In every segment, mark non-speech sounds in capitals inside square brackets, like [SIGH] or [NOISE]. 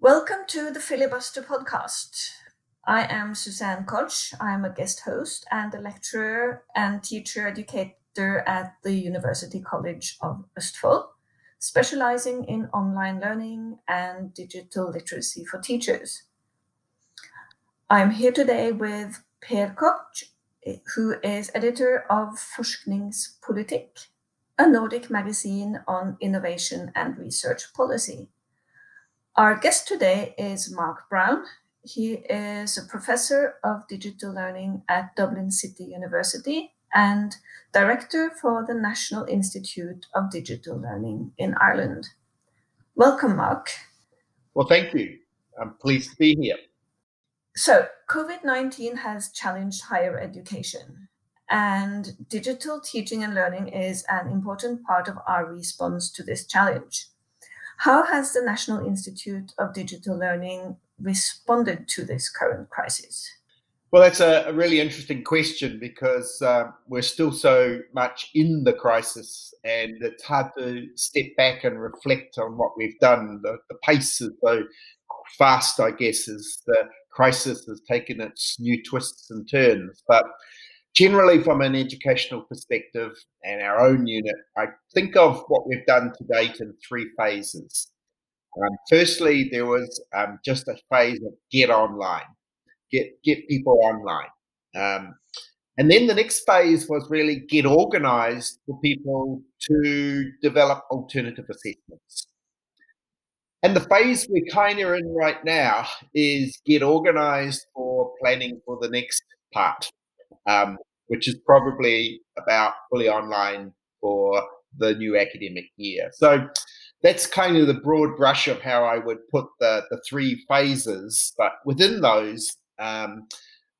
Welcome to the Filibuster podcast. I am Suzanne Koch. I'm a guest host and a lecturer and teacher educator at the University College of Østfold, specializing in online learning and digital literacy for teachers. I'm here today with Per Koch, who is editor of Forskningspolitikk, a Nordic magazine on innovation and research policy. Our guest today is Mark Brown. He is a professor of digital learning at Dublin City University and director for the National Institute of Digital Learning in Ireland. Welcome, Mark. Well, thank you. I'm pleased to be here. So, COVID 19 has challenged higher education, and digital teaching and learning is an important part of our response to this challenge. How has the National Institute of Digital Learning responded to this current crisis? Well, that's a, really interesting question because uh, we're still so much in the crisis, and it's hard to step back and reflect on what we've done. The, the pace is so fast, I guess, is the crisis has taken its new twists and turns. But generally, from an educational perspective and our own unit, I think of what we've done to date in three phases. Um, firstly, there was um, just a phase of get online, get get people online, um, and then the next phase was really get organised for people to develop alternative assessments. And the phase we're kind of in right now is get organised for planning for the next part um, which is probably about fully online for the new academic year. So that's kind of the broad brush of how I would put the, the three phases. But within those, um,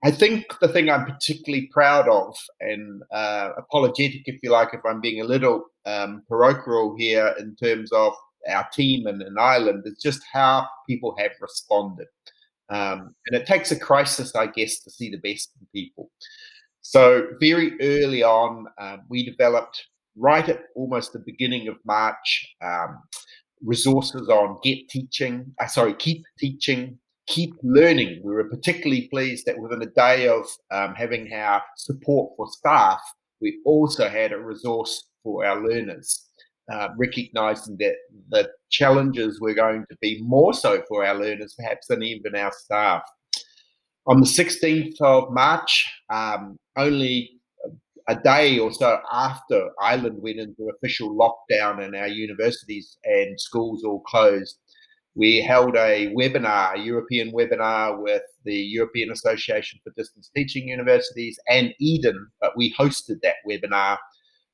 I think the thing I'm particularly proud of and uh, apologetic, if you like, if I'm being a little um, parochial here in terms of our team and in Ireland, is just how people have responded. Um, and it takes a crisis, I guess, to see the best in people. So very early on, um, we developed right at almost the beginning of March um, resources on get teaching. Uh, sorry, keep teaching, keep learning. We were particularly pleased that within a day of um, having our support for staff, we also had a resource for our learners. Uh, recognizing that the challenges were going to be more so for our learners, perhaps, than even our staff. On the 16th of March, um, only a day or so after Ireland went into official lockdown and our universities and schools all closed, we held a webinar, a European webinar with the European Association for Distance Teaching Universities and EDEN, but we hosted that webinar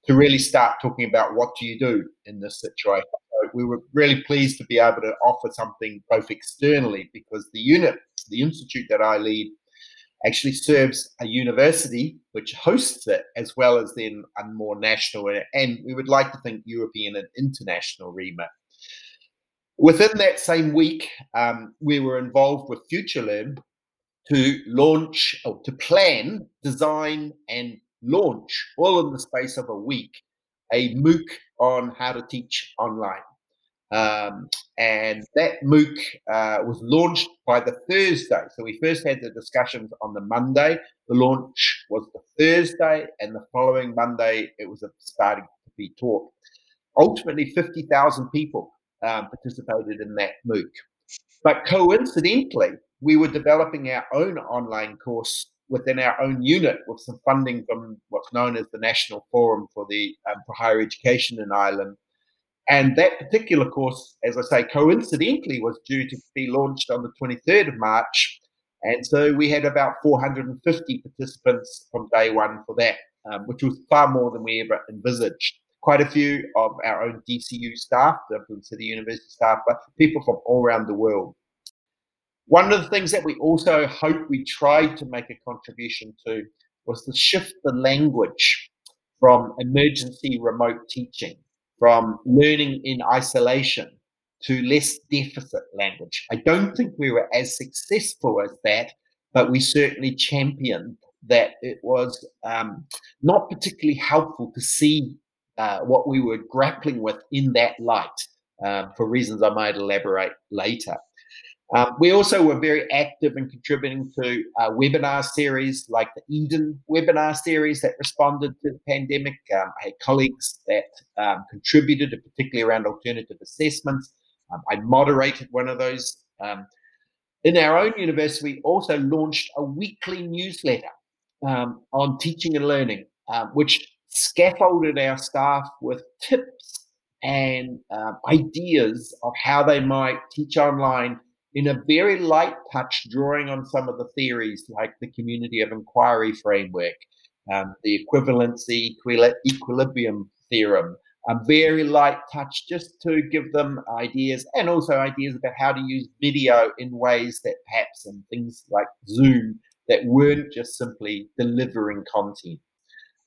to really start talking about what do you do in this situation. So we were really pleased to be able to offer something both externally because the unit, the institute that I lead, actually serves a university which hosts it as well as then a more national and we would like to think European and international remit. Within that same week, um, we were involved with FutureLearn to launch or to plan, design, and launch all in the space of a week a MOOC on how to teach online. Um, and that MOOC uh, was launched by the Thursday. So we first had the discussions on the Monday. The launch was the Thursday, and the following Monday it was starting to be taught. Ultimately, 50,000 people um, participated in that MOOC. But coincidentally, we were developing our own online course within our own unit with some funding from what's known as the National Forum for the um, for Higher Education in Ireland. And that particular course, as I say, coincidentally was due to be launched on the 23rd of March. And so we had about 450 participants from day one for that, um, which was far more than we ever envisaged. Quite a few of our own DCU staff, the City University staff, but people from all around the world. One of the things that we also hope we tried to make a contribution to was to shift the language from emergency remote teaching, from learning in isolation to less deficit language. I don't think we were as successful as that but we certainly championed that it was um, not particularly helpful to see uh, what we were grappling with in that light um, for reasons I might elaborate later. Um, we also were very active in contributing to uh, webinar series like the EDEN webinar series that responded to the pandemic. Um, I had colleagues that um, contributed, particularly around alternative assessments. Um, I moderated one of those. Um, in our own university, we also launched a weekly newsletter um, on teaching and learning, which scaffolded our staff with tips and ideas of how they might teach online in a very light touch, drawing on some of the theories like the community of inquiry framework, um, the equivalency equilibrium theorem, a very light touch just to give them ideas and also ideas about how to use video in ways that perhaps and things like Zoom that weren't just simply delivering content.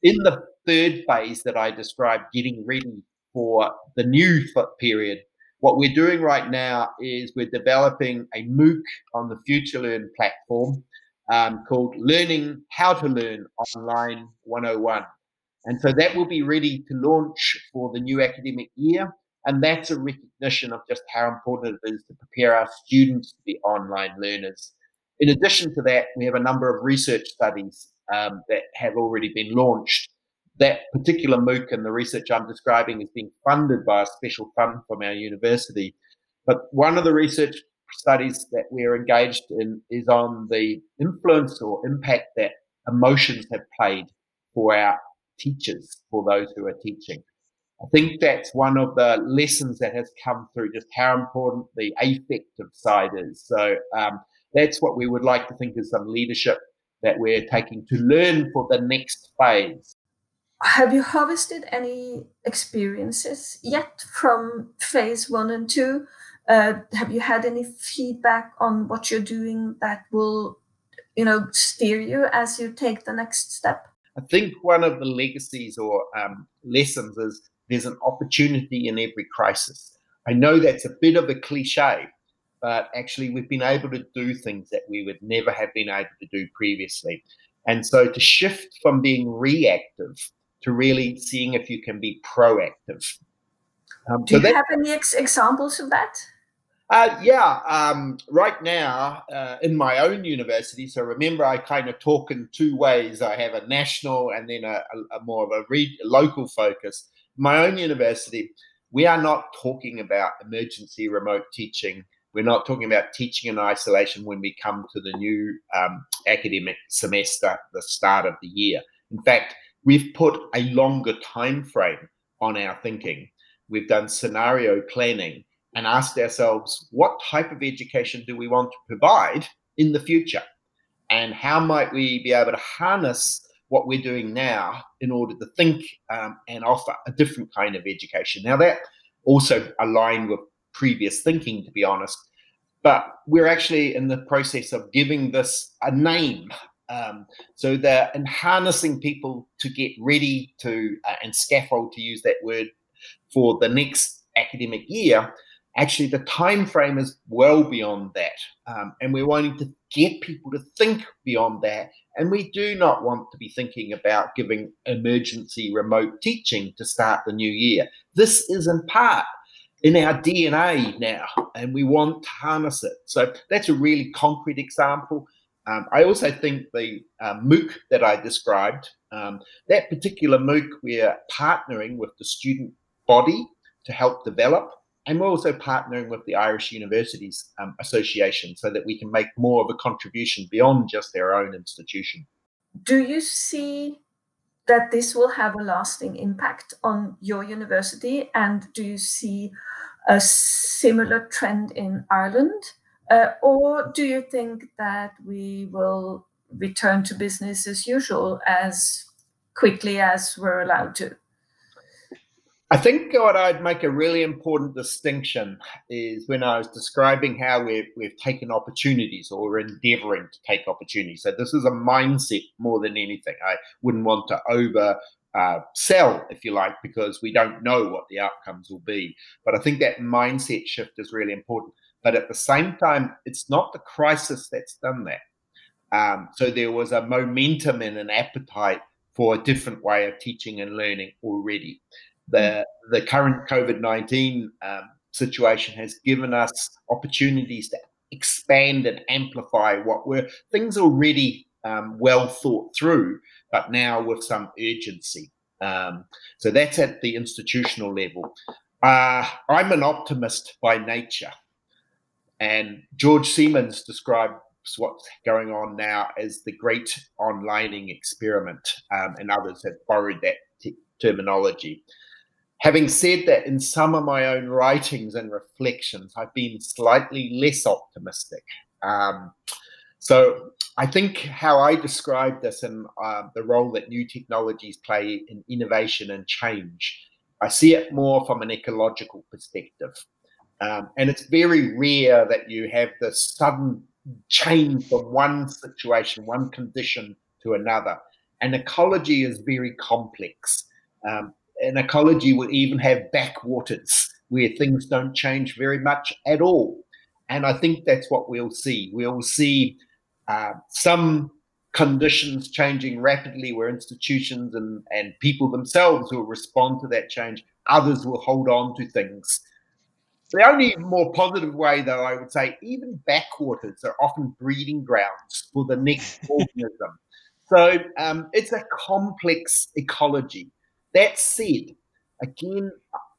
In the third phase that I described, getting ready for the new period, what we're doing right now is we're developing a MOOC on the FutureLearn platform um, called Learning How to Learn Online 101. And so that will be ready to launch for the new academic year. And that's a recognition of just how important it is to prepare our students to be online learners. In addition to that, we have a number of research studies um, that have already been launched that particular MOOC and the research I'm describing is being funded by a special fund from our university. But one of the research studies that we're engaged in is on the influence or impact that emotions have played for our teachers, for those who are teaching. I think that's one of the lessons that has come through just how important the affective side is. So um, that's what we would like to think is some leadership that we're taking to learn for the next phase have you harvested any experiences yet from phase one and two? Uh, have you had any feedback on what you're doing that will, you know, steer you as you take the next step? I think one of the legacies or um, lessons is there's an opportunity in every crisis. I know that's a bit of a cliche, but actually we've been able to do things that we would never have been able to do previously. And so to shift from being reactive to really seeing if you can be proactive. Um, Do so you have any ex- examples of that? Uh, yeah, um, right now uh, in my own university. So remember, I kind of talk in two ways. I have a national and then a, a, a more of a, re- local focus. My own university, we are not talking about emergency remote teaching. We're not talking about teaching in isolation when we come to the new um, academic semester, the start of the year. In fact, we've put a longer time frame on our thinking. We've done scenario planning and asked ourselves what type of education do we want to provide in the future? And how might we be able to harness what we're doing now in order to think um, and offer a different kind of education? Now, that also aligned with previous thinking, to be honest. But we're actually in the process of giving this a name um, so they're harnessing people to get ready to uh, and scaffold to use that word for the next academic year. Actually, the time frame is well beyond that, um, and we're wanting to get people to think beyond that. And we do not want to be thinking about giving emergency remote teaching to start the new year. This is in part in our DNA now, and we want to harness it. So that's a really concrete example. Um, I also think the uh, MOOC that I described, um, that particular MOOC, we're partnering with the student body to help develop, and we're also partnering with the Irish Universities um, Association so that we can make more of a contribution beyond just their own institution. Do you see that this will have a lasting impact on your university? And do you see a similar trend in Ireland? Uh, or do you think that we will return to business as usual as quickly as we're allowed to? I think what I'd make a really important distinction is when I was describing how we've, we've taken opportunities or endeavoring to take opportunities. So this is a mindset more than anything. I wouldn't want to over uh, sell, if you like, because we don't know what the outcomes will be. But I think that mindset shift is really important. But at the same time, it's not the crisis that's done that. Um, so there was a momentum and an appetite for a different way of teaching and learning already. The the current COVID nineteen um, situation has given us opportunities to expand and amplify what were things already um, well thought through, but now with some urgency. Um, so that's at the institutional level. Uh, I'm an optimist by nature. And George Siemens describes what's going on now as the great onlining experiment, um, and others have borrowed that t- terminology. Having said that, in some of my own writings and reflections, I've been slightly less optimistic. Um, so I think how I describe this and uh, the role that new technologies play in innovation and change, I see it more from an ecological perspective. Um, and it's very rare that you have this sudden change from one situation, one condition to another. And ecology is very complex. Um, an ecology will even have backwaters where things don't change very much at all. And I think that's what we'll see. We'll see uh, some conditions changing rapidly where institutions and, and people themselves will respond to that change. Others will hold on to things. The only more positive way, though, I would say, even backwaters are often breeding grounds for the next [LAUGHS] organism. So um, it's a complex ecology. That said, again,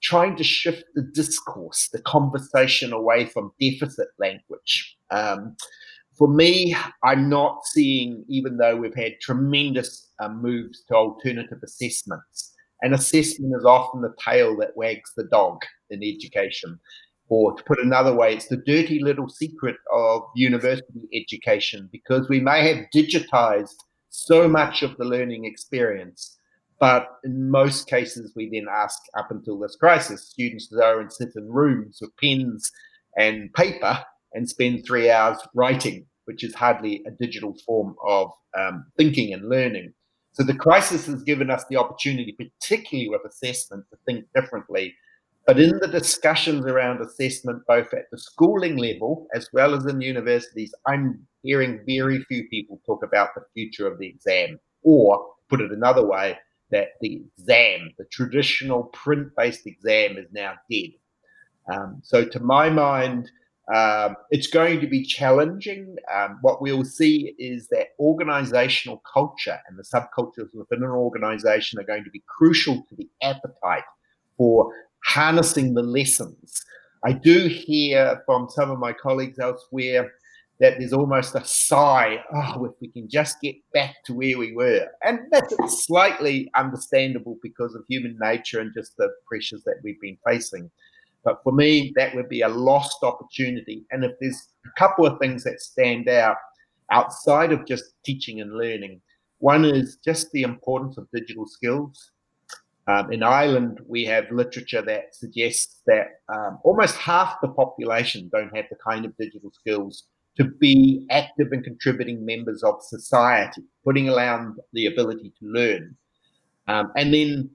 trying to shift the discourse, the conversation away from deficit language. Um, for me, I'm not seeing, even though we've had tremendous um, moves to alternative assessments, and assessment is often the tail that wags the dog in education. Or to put another way, it's the dirty little secret of university education because we may have digitized so much of the learning experience. But in most cases, we then ask up until this crisis, students to go and sit in rooms with pens and paper and spend three hours writing, which is hardly a digital form of um, thinking and learning. So the crisis has given us the opportunity, particularly with assessment, to think differently. But in the discussions around assessment, both at the schooling level as well as in universities, I'm hearing very few people talk about the future of the exam, or put it another way, that the exam, the traditional print based exam, is now dead. Um, so, to my mind, um, it's going to be challenging. Um, what we'll see is that organizational culture and the subcultures within an organization are going to be crucial to the appetite for harnessing the lessons. I do hear from some of my colleagues elsewhere that there's almost a sigh, oh, if we can just get back to where we were. And that's slightly understandable because of human nature and just the pressures that we've been facing. But for me, that would be a lost opportunity. And if there's a couple of things that stand out outside of just teaching and learning, one is just the importance of digital skills. Um, in Ireland, we have literature that suggests that um, almost half the population don't have the kind of digital skills to be active and contributing members of society, putting around the ability to learn. Um, and then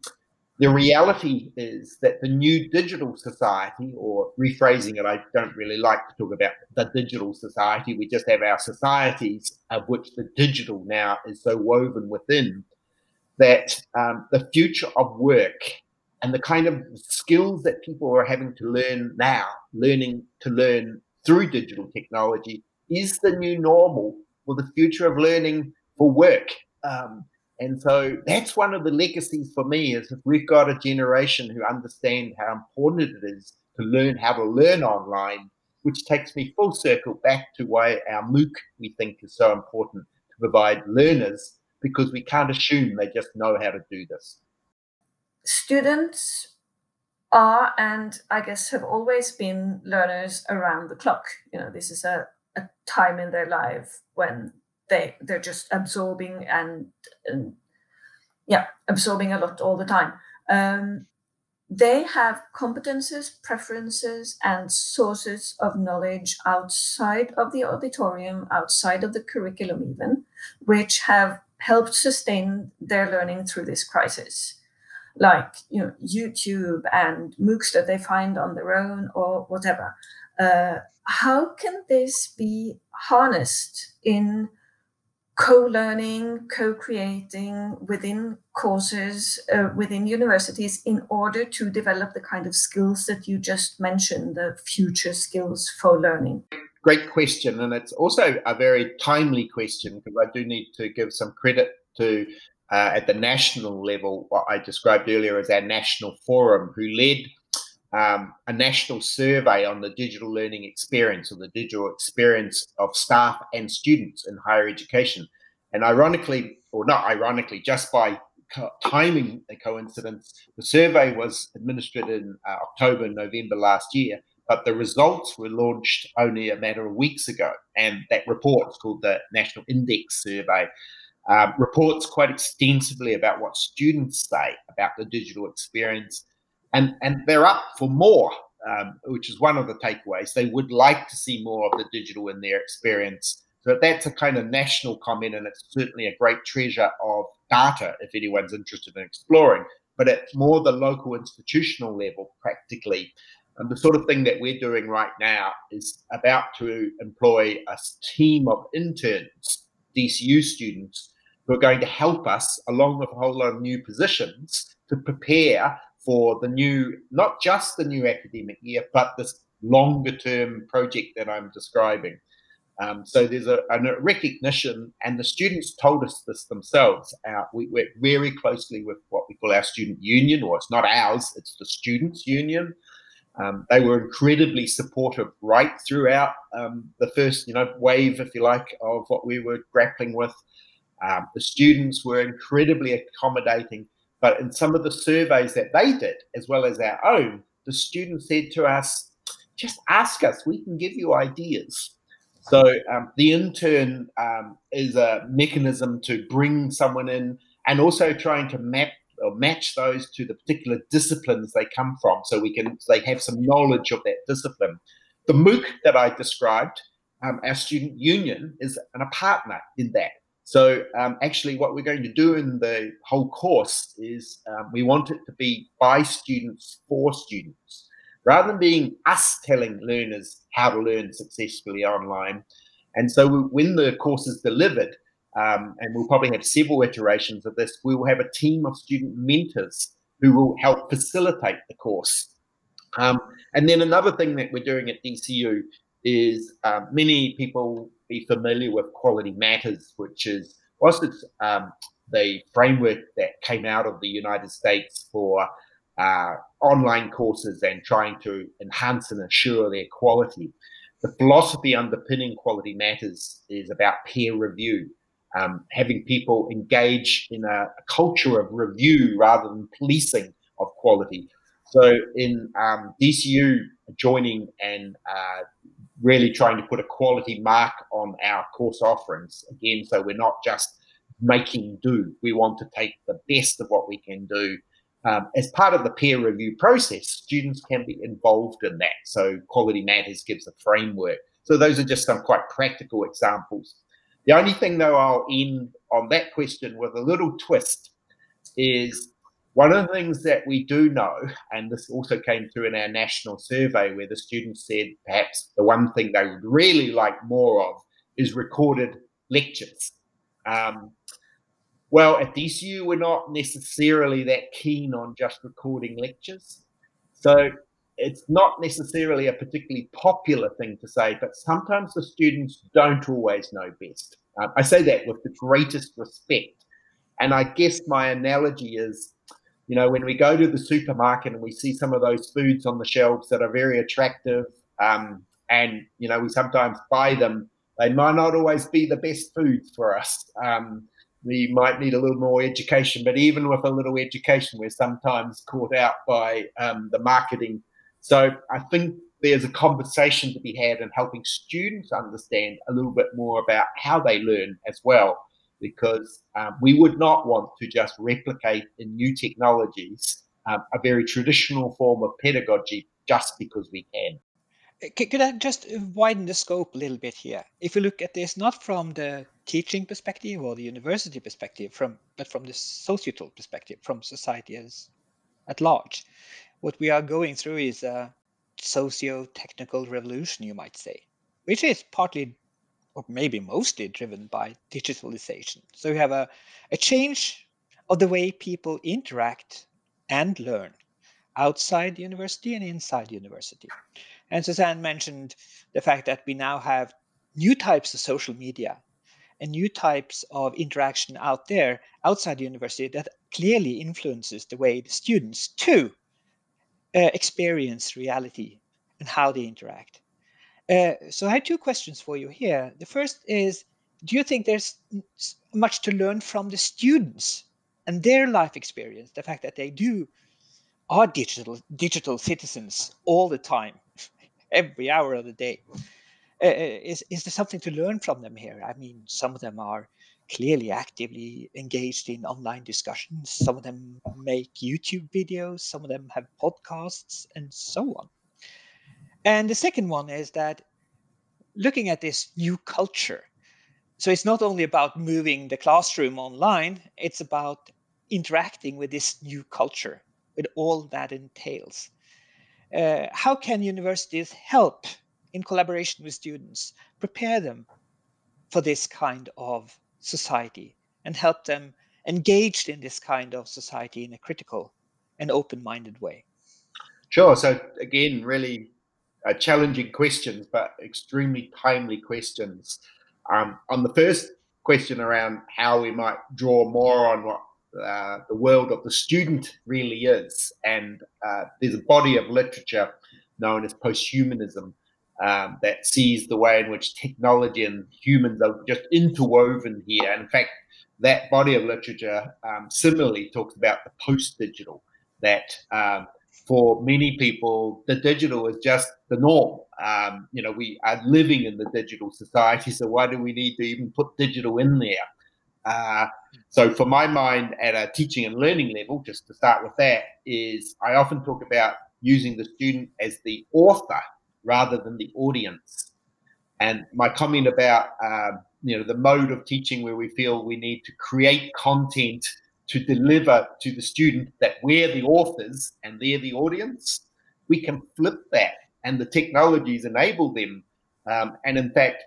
the reality is that the new digital society, or rephrasing it, I don't really like to talk about the digital society. We just have our societies, of which the digital now is so woven within, that um, the future of work and the kind of skills that people are having to learn now, learning to learn through digital technology, is the new normal for the future of learning for work. Um, and so that's one of the legacies for me is if we've got a generation who understand how important it is to learn how to learn online, which takes me full circle back to why our MOOC we think is so important to provide learners because we can't assume they just know how to do this. Students are and I guess have always been learners around the clock. You know, this is a, a time in their life when they they're just absorbing and, and yeah absorbing a lot all the time. Um, they have competences preferences and sources of knowledge outside of the auditorium outside of the curriculum even which have helped sustain their learning through this crisis. Like you know youtube and moocs that they find on their own or whatever. Uh, how can this be harnessed in co-learning, co-creating within courses uh, within universities in order to develop the kind of skills that you just mentioned, the future skills for learning? Great question, and it's also a very timely question because I do need to give some credit to uh, at the national level what I described earlier as our national forum, who led um, a national survey on the digital learning experience or the digital experience of staff and students in higher education. And ironically, or not ironically, just by co- timing a coincidence, the survey was administered in uh, October, and November last year, but the results were launched only a matter of weeks ago. And that report is called the National Index Survey. Um, reports quite extensively about what students say about the digital experience and and they're up for more, um, which is one of the takeaways. They would like to see more of the digital in their experience. So that's a kind of national comment, and it's certainly a great treasure of data if anyone's interested in exploring. But at more the local institutional level, practically, and the sort of thing that we're doing right now is about to employ a team of interns, DCU students, who are going to help us, along with a whole lot of new positions, to prepare for the new, not just the new academic year, but this longer term project that I'm describing. Um, so there's a, a, recognition, and the students told us this themselves. Our, we work very closely with what we call our student union, or it's not ours, it's the students' union. Um, they were incredibly supportive right throughout um, the first, you know, wave, if you like, of what we were grappling with. Um, the students were incredibly accommodating but in some of the surveys that they did, as well as our own, the students said to us, just ask us, we can give you ideas. So um, the intern um, is a mechanism to bring someone in and also trying to map or match those to the particular disciplines they come from so we can they have some knowledge of that discipline. The MOOC that I described, um, our student union, is an, a partner in that. So um, actually, what we're going to do in the whole course is um, we want it to be by students for students, rather than being us telling learners how to learn successfully online. And so when the course is delivered, um, and we'll probably have several iterations of this, we will have a team of student mentors who will help facilitate the course. Um, and then another thing that we're doing at DCU is uh, many people be familiar with Quality Matters, which is whilst it's um, the framework that came out of the United States for uh, online courses and trying to enhance and assure their quality. The philosophy underpinning Quality Matters is about peer review, um, having people engage in a, a, culture of review rather than policing of quality. So in um, DCU joining and uh, really trying to put a quality mark on our course offerings. Again so we're not just making do. We want to take the best of what we can do. Um, as part of the peer review process students can be involved in that. So quality matters gives a framework. So those are just some quite practical examples. The only thing though i'll end on that question with a little twist is one of the things that we do know, and this also came through in our national survey, where the students said perhaps the one thing they would really like more of is recorded lectures. Um, well, at DCU, we're not necessarily that keen on just recording lectures. So it's not necessarily a particularly popular thing to say, but sometimes the students don't always know best. Um, I say that with the greatest respect. And I guess my analogy is you know, when we go to the supermarket and we see some of those foods on the shelves that are very attractive, um, and you know, we sometimes buy them, they might not always be the best foods for us. Um, we might need a little more education, but even with a little education, we're sometimes caught out by um, the marketing. So I think there's a conversation to be had in helping students understand a little bit more about how they learn as well because um, we would not want to just replicate in new technologies um, a very traditional form of pedagogy just because we can. Uh, could I just widen the scope a little bit here? If you look at this not from the teaching perspective or the university perspective, from but from the societal perspective, from society as at large, what we are going through is a socio-technical revolution, you might say, which is partly or maybe mostly driven by digitalization. So you have a, a change of the way people interact and learn outside the university and inside university. And Suzanne mentioned the fact that we now have new types of social media and new types of interaction out there outside the university that clearly influences the way the students too uh, experience reality and how they interact. Uh, so I had two questions for you here. The first is, do you think there's much to learn from the students and their life experience, the fact that they do are digital digital citizens all the time, [LAUGHS] every hour of the day? Uh, is is there something to learn from them here? I mean, some of them are clearly actively engaged in online discussions. Some of them make YouTube videos. Some of them have podcasts, and so on. And the second one is that looking at this new culture. So it's not only about moving the classroom online, it's about interacting with this new culture, with all that entails. Uh, how can universities help in collaboration with students prepare them for this kind of society and help them engaged in this kind of society in a critical and open-minded way? Sure. So again, really uh, challenging questions, but extremely timely questions. Um, on the first question around how we might draw more on what uh, the world of the student really is, and uh, there's a body of literature known as posthumanism um, that sees the way in which technology and humans are just interwoven here. And in fact, that body of literature um, similarly talks about the post-digital that um, for many people, the digital is just the norm. Um, you know, we are living in the digital society, so why do we need to even put digital in there? Uh, so, for my mind, at a teaching and learning level, just to start with that, is I often talk about using the student as the author rather than the audience. And my comment about um, you know the mode of teaching where we feel we need to create content to deliver to the student that we're the authors and they're the audience, we can flip that, and the technologies enable them. Um, and in fact,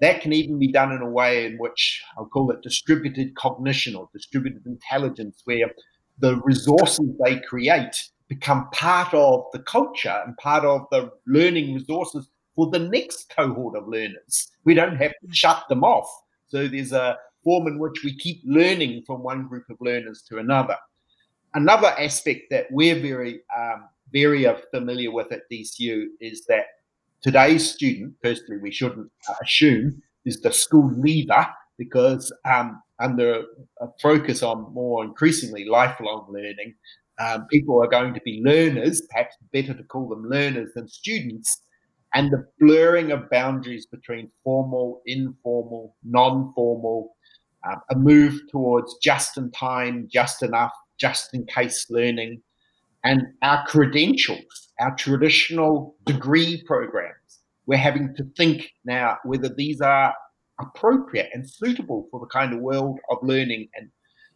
that can even be done in a way in which I'll call it distributed cognition or distributed intelligence, where the resources they create become part of the culture and part of the learning resources for the next cohort of learners. We don't have to shut them off. So there's a form in which we keep learning from one group of learners to another. Another aspect that we're very, um, very familiar with at DCU is that today's student, firstly, we shouldn't uh, assume is the school leaver because um, under a focus on more increasingly lifelong learning, um, people are going to be learners, perhaps better to call them learners than students, and the blurring of boundaries between formal, informal, non formal, um, a move towards just in time, just enough, just in case learning, and our credentials, our traditional degree programs. We're having to think now whether these are appropriate and suitable for the kind of world of learning and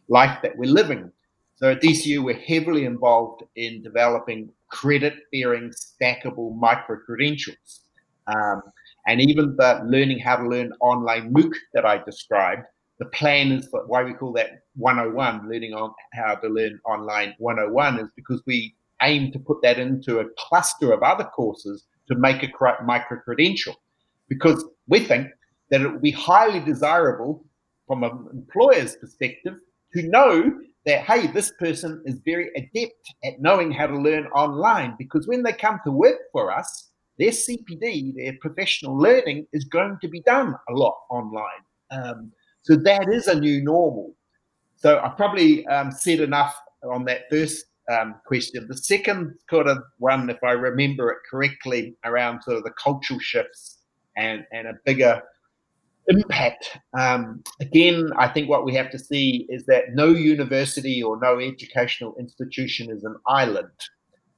life that we're living. So at DCU, we're heavily involved in developing credit bearing stackable micro credentials. Um, and even the learning how to learn online MOOC that I described the plan is for why we call that 101 learning on how to learn online 101 is because we aim to put that into a cluster of other courses to make a micro credential because we think that it would be highly desirable from an employer's perspective to know that hey this person is very adept at knowing how to learn online because when they come to work for us their cpd their professional learning is going to be done a lot online. Um, so that is a new normal. So I probably um, said enough on that first um, question. The second sort of one, if I remember it correctly, around sort of the cultural shifts and, and a bigger impact. Um, again, I think what we have to see is that no university or no educational institution is an island.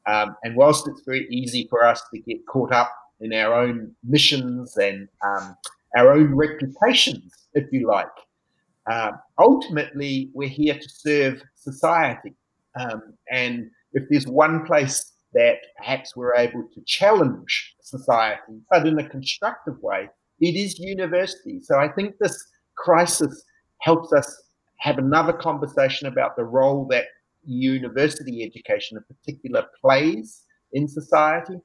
Um, and whilst it's very easy for us to get caught up in our own missions and um, our own reputations, if you like. Uh, ultimately, we're here to serve society. Um, and if there's one place that perhaps we're able to challenge society, but in a constructive way, it is university. So I think this crisis helps us have another conversation about the role that university education in particular plays in society.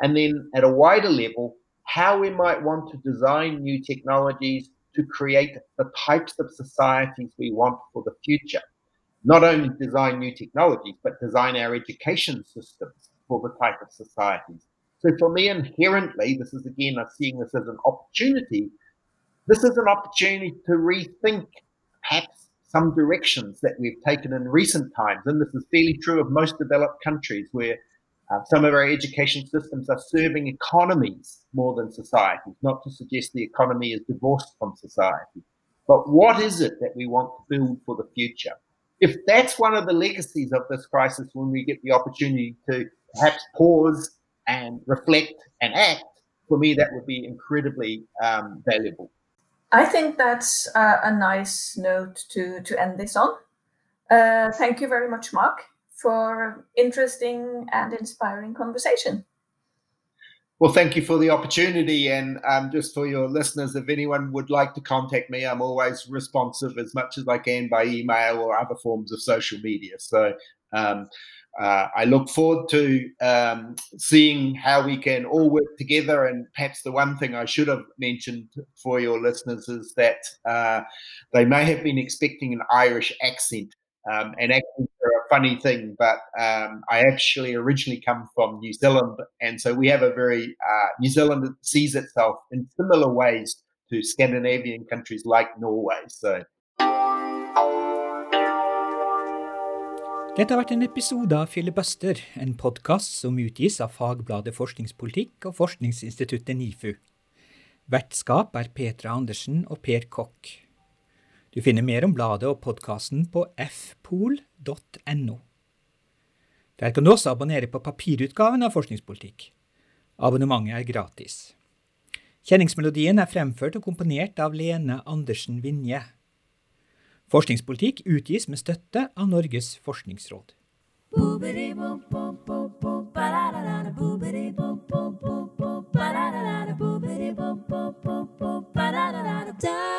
And then at a wider level, how we might want to design new technologies to create the types of societies we want for the future. Not only design new technologies, but design our education systems for the type of societies. So for me, inherently, this is again, I'm seeing this as an opportunity. This is an opportunity to rethink perhaps some directions that we've taken in recent times. And this is fairly true of most developed countries where uh, some of our education systems are serving economies more than societies, not to suggest the economy is divorced from society. But what is it that we want to build for the future? If that's one of the legacies of this crisis, when we get the opportunity to perhaps pause and reflect and act, for me, that would be incredibly um, valuable. I think that's a, a, nice note to, to end this on. Uh, thank you very much, Mark for interesting and inspiring conversation. Well, thank you for the opportunity. And um, just for your listeners, if anyone would like to contact me, I'm always responsive as much as I can by email or other forms of social media. So um, uh, I look forward to um, seeing how we can all work together. And perhaps the one thing I should have mentioned for your listeners is that uh, they may have been expecting an Irish accent um, and accents are funny thing, but um, I actually originally come from New Zealand, and so we have a very uh, New Zealand sees itself in similar ways to Scandinavian countries like Norway. So. Dette har vært en episode av Filibuster, en podkast som utgis av fagbladet Forskningspolitikk og forskningsinstituttet NIFU. Vertskap er Petra Andersen og Per Kokk. Du finner mer om bladet og podkasten på fpol.no. Der kan du også abonnere på papirutgaven av Forskningspolitikk. Abonnementet er gratis. Kjenningsmelodien er fremført og komponert av Lene Andersen Vinje. Forskningspolitikk utgis med støtte av Norges forskningsråd. Da